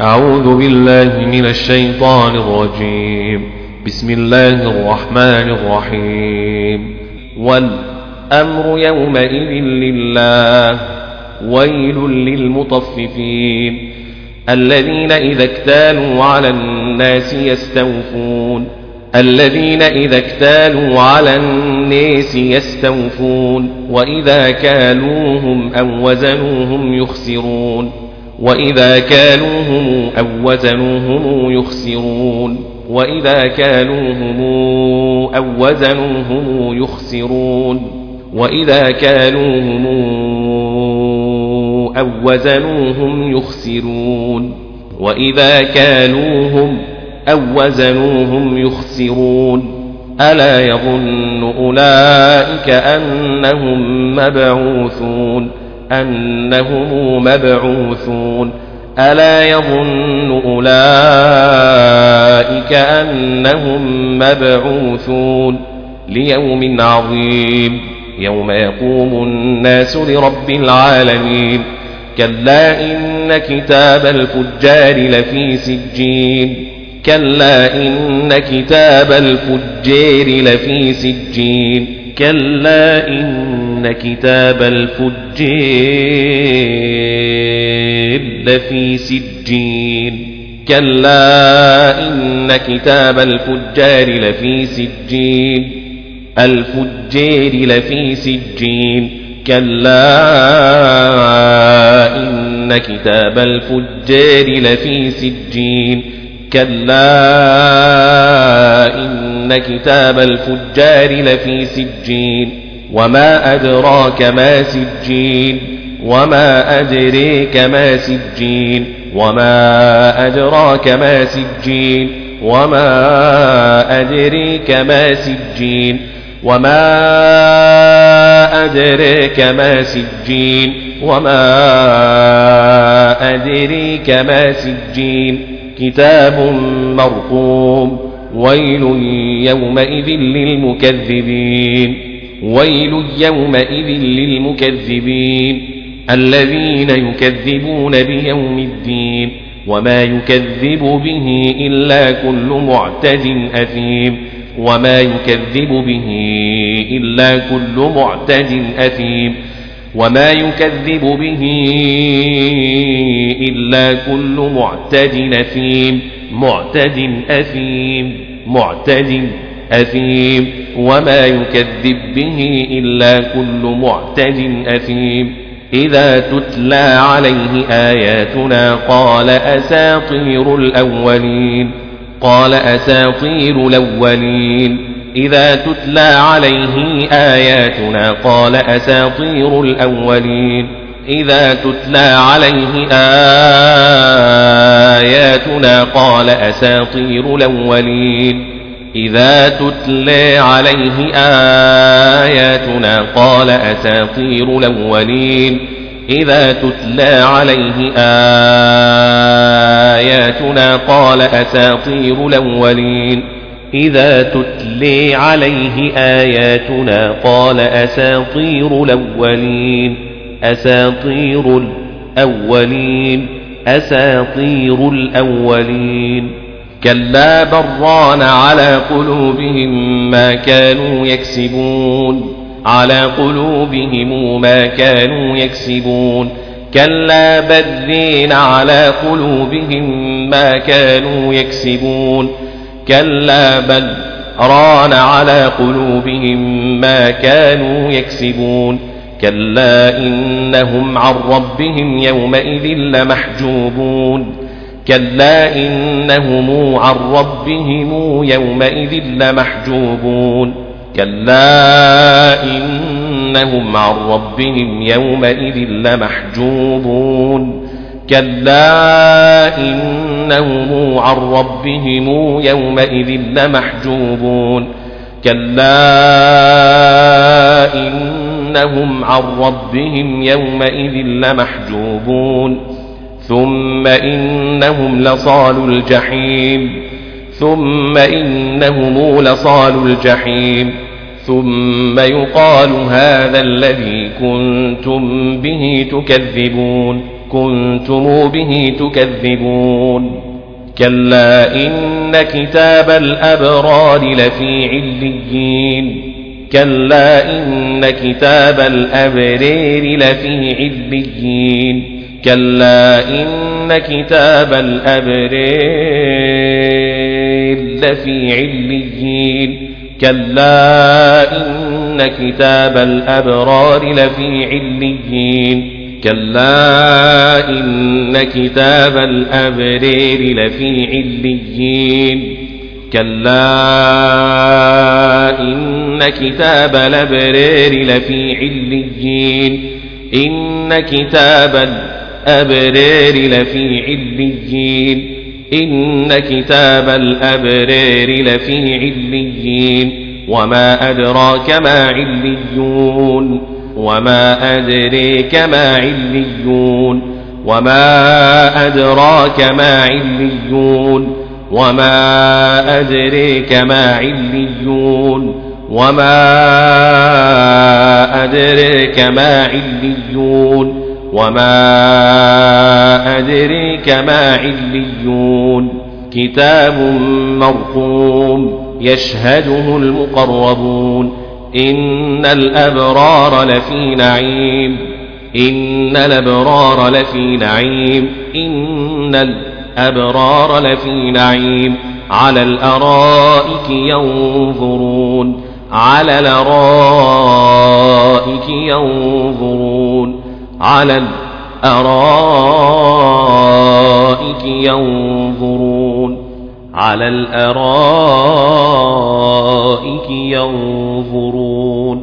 أعوذ بالله من الشيطان الرجيم. بسم الله الرحمن الرحيم. والأمر يومئذ لله. ويل للمطففين. الذين إذا اكتالوا على الناس يستوفون. الذين إذا اكتالوا على الناس يستوفون. وإذا كالوهم أو وزنوهم يخسرون. وإذا كالوهم أو وزنوهم يخسرون وإذا كالوهم أو وزنوهم يخسرون وإذا كالوهم أو وزنوهم يخسرون وإذا كالوهم أو وزنوهم يخسرون ألا يظن أولئك أنهم مبعوثون أنهم مبعوثون. ألا يظن أولئك أنهم مبعوثون. ليوم عظيم يوم يقوم الناس لرب العالمين. كلا إن كتاب الفجار لفي سجين. كلا إن كتاب الفجار لفي سجين. كلا إن كتاب الفجار لفي سجين كلا إن كتاب الفجار لفي سجين الفجار لفي سجين كلا إن كتاب الفجار لفي سجين كلا إن كتاب الفجار لفي سجين وما أدراك ما سجين وما أدريك ما سجين وما أدراك ما سجين وما أدريك ما سجين وما أدريك ما سجين وما أدريك ما سجين كتاب مرقوم ويل يومئذ للمكذبين ويل يومئذ للمكذبين الذين يكذبون بيوم الدين وما يكذب به إلا كل معتد أثيم وما يكذب به إلا كل معتد أثيم وما يكذب به إلا كل معتد أثيم معتد أثيم معتد أثيم وما يكذب به إلا كل معتد أثيم. إذا تتلى عليه آياتنا قال أساطير الأولين. قال أساطير الأولين. إذا تتلى عليه آياتنا قال أساطير الأولين. إذا تتلى عليه آياتنا قال أساطير الأولين. إذا تتلى عليه آياتنا قال أساطير الأولين. إذا تتلى عليه آياتنا قال أساطير الأولين. إذا تتلي عليه آياتنا قال أساطير الأولين. أساطير الأولين. أساطير الأولين. كلا بران على قلوبهم ما كانوا يكسبون. على قلوبهم ما كانوا يكسبون. كلا بذين على قلوبهم ما كانوا يكسبون. كلا بل ران على قلوبهم ما كانوا يكسبون. كلا إنهم عن ربهم يومئذ لمحجوبون. كلا إنهم عن ربهم يومئذ لمحجوبون كلا إنهم عن ربهم يومئذ لمحجوبون كلا إنهم عن ربهم يومئذ لمحجوبون كلا إنهم عن ربهم يومئذ لمحجوبون ثم إنهم لصال الجحيم. ثم إنهم لصال الجحيم. ثم يقال هذا الذي كنتم به تكذبون. كنتم به تكذبون. كلا إن كتاب الأبرار لفي عليين. كلا إن كتاب الأبرير لفي عليين. كلا إن كتاب الأبرير لفي عليين كلا إن كتاب الأبرار لفي عليين كلا إن كتاب الأبرير لفي عليين كلا إن كتاب الأبرير لفي عليين إن كتاب الأبرير لفي عليين. إن كتاب الأبرير لفي عليين. وما أدراك ما عليون. وما أدريك ما عليون. وما أدراك ما عليون. وما أدريك ما عليون. وما أدريك ما عليون. وما أدريك ما عليون كتاب مرقوم يشهده المقربون إن الأبرار لفي نعيم إن الأبرار لفي نعيم إن الأبرار لفي نعيم على الأرائك ينظرون على الأرائك ينظرون على الأرائك ينظرون. على الأرائك ينظرون.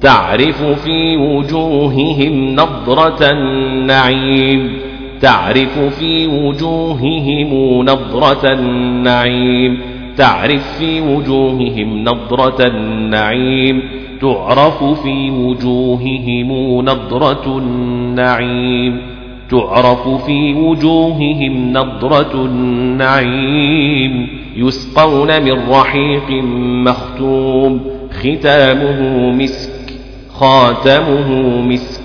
تعرف في وجوههم نظرة النعيم. تعرف في وجوههم نظرة النعيم. تعرف في وجوههم نظرة النعيم تعرف في وجوههم نظرة النعيم تعرف في وجوههم نضرة النعيم. يسقون من رحيق مختوم ختامه مسك خاتمه مسك.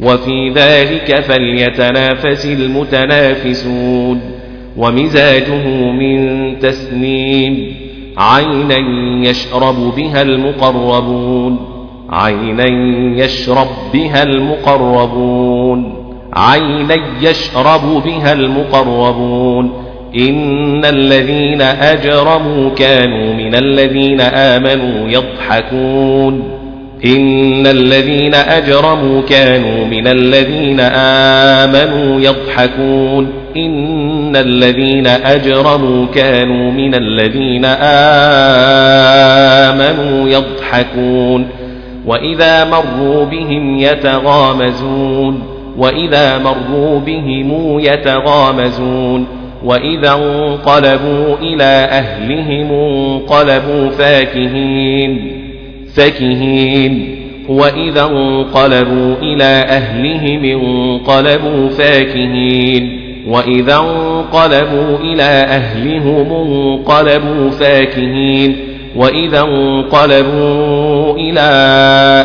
وفي ذلك فليتنافس المتنافسون. ومزاجه من تسنيم. عينا يشرب بها المقربون. عينا يشرب بها المقربون. عينا يشرب بها المقربون. إن الذين أجرموا كانوا من الذين آمنوا يضحكون. إن الذين أجرموا كانوا من الذين آمنوا يضحكون إن الذين أجرموا كانوا من الذين آمنوا يضحكون وإذا مروا بهم يتغامزون وإذا مروا بهم يتغامزون وإذا انقلبوا إلى أهلهم انقلبوا فاكهين فكهين وإذا انقلبوا إلى أهلهم انقلبوا فاكهين. وإذا انقلبوا إلى أهلهم انقلبوا فاكهين. وإذا انقلبوا إلى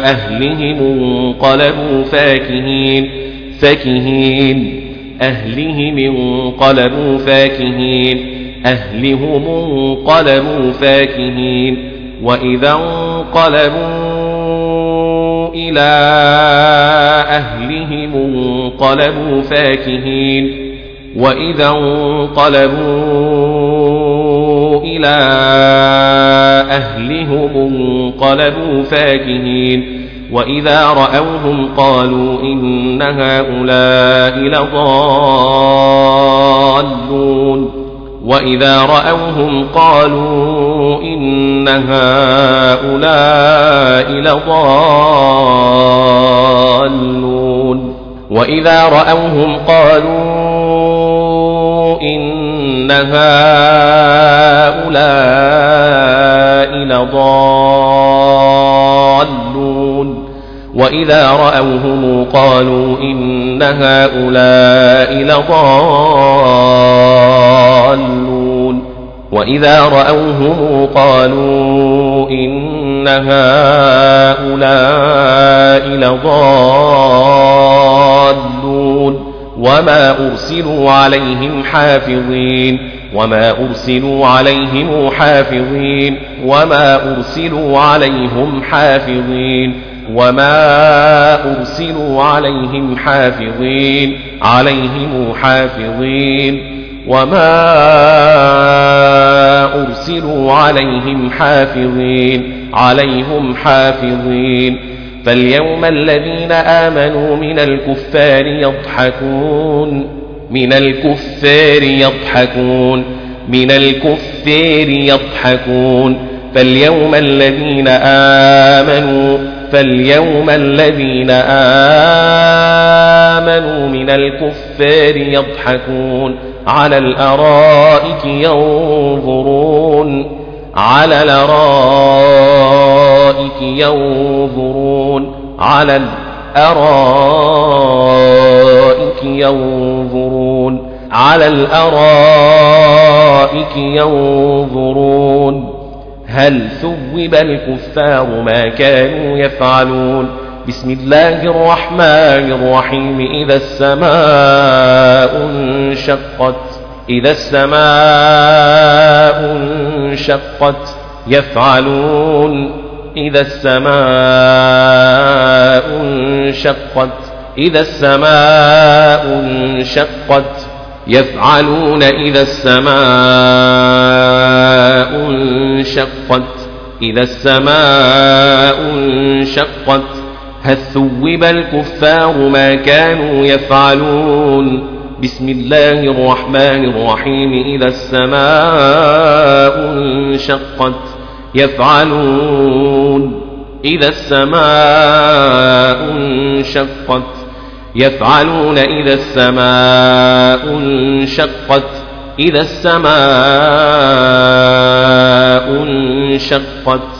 أهلهم انقلبوا فاكهين. فكهين أهلهم انقلبوا فاكهين. أهلهم انقلبوا فاكهين. وإذا انقلبوا إلى أهلهم انقلبوا فاكهين وإذا انقلبوا إلى أهلهم انقلبوا فاكهين وإذا رأوهم قالوا إن هؤلاء لضالون وإذا رأوهم قالوا إن هؤلاء لضالون وإذا رأوهم قالوا إن هؤلاء لضالون وإذا رأوهم قالوا إن هؤلاء لضالون وإذا رأوهم قالوا إن هؤلاء لضالون وما أرسلوا عليهم حافظين وما أرسلوا عليهم حافظين وما أرسلوا عليهم حافظين وما أرسلوا عليهم حافظين عليهم حافظين وما أرسلوا عليهم حافظين عليهم حافظين فاليوم الذين آمنوا من الكفار يضحكون من الكفار يضحكون من الكفار يضحكون فاليوم الذين آمنوا فاليوم الذين آمنوا من الكفار يضحكون على الأرائك ينظرون على الأرائك ينظرون على الأرائك ينظرون على الأرائك ينظرون هل ثوب الكفار ما كانوا يفعلون بسم الله الرحمن الرحيم. إذا السماء انشقت إذا السماء انشقت يفعلون. إذا السماء انشقت إذا السماء انشقت يفعلون. إذا السماء انشقت إذا السماء انشقت هل ثوب الكفار ما كانوا يفعلون؟ بسم الله الرحمن الرحيم. إذا السماء انشقت يفعلون. إذا السماء انشقت يفعلون. إذا السماء انشقت. إذا السماء انشقت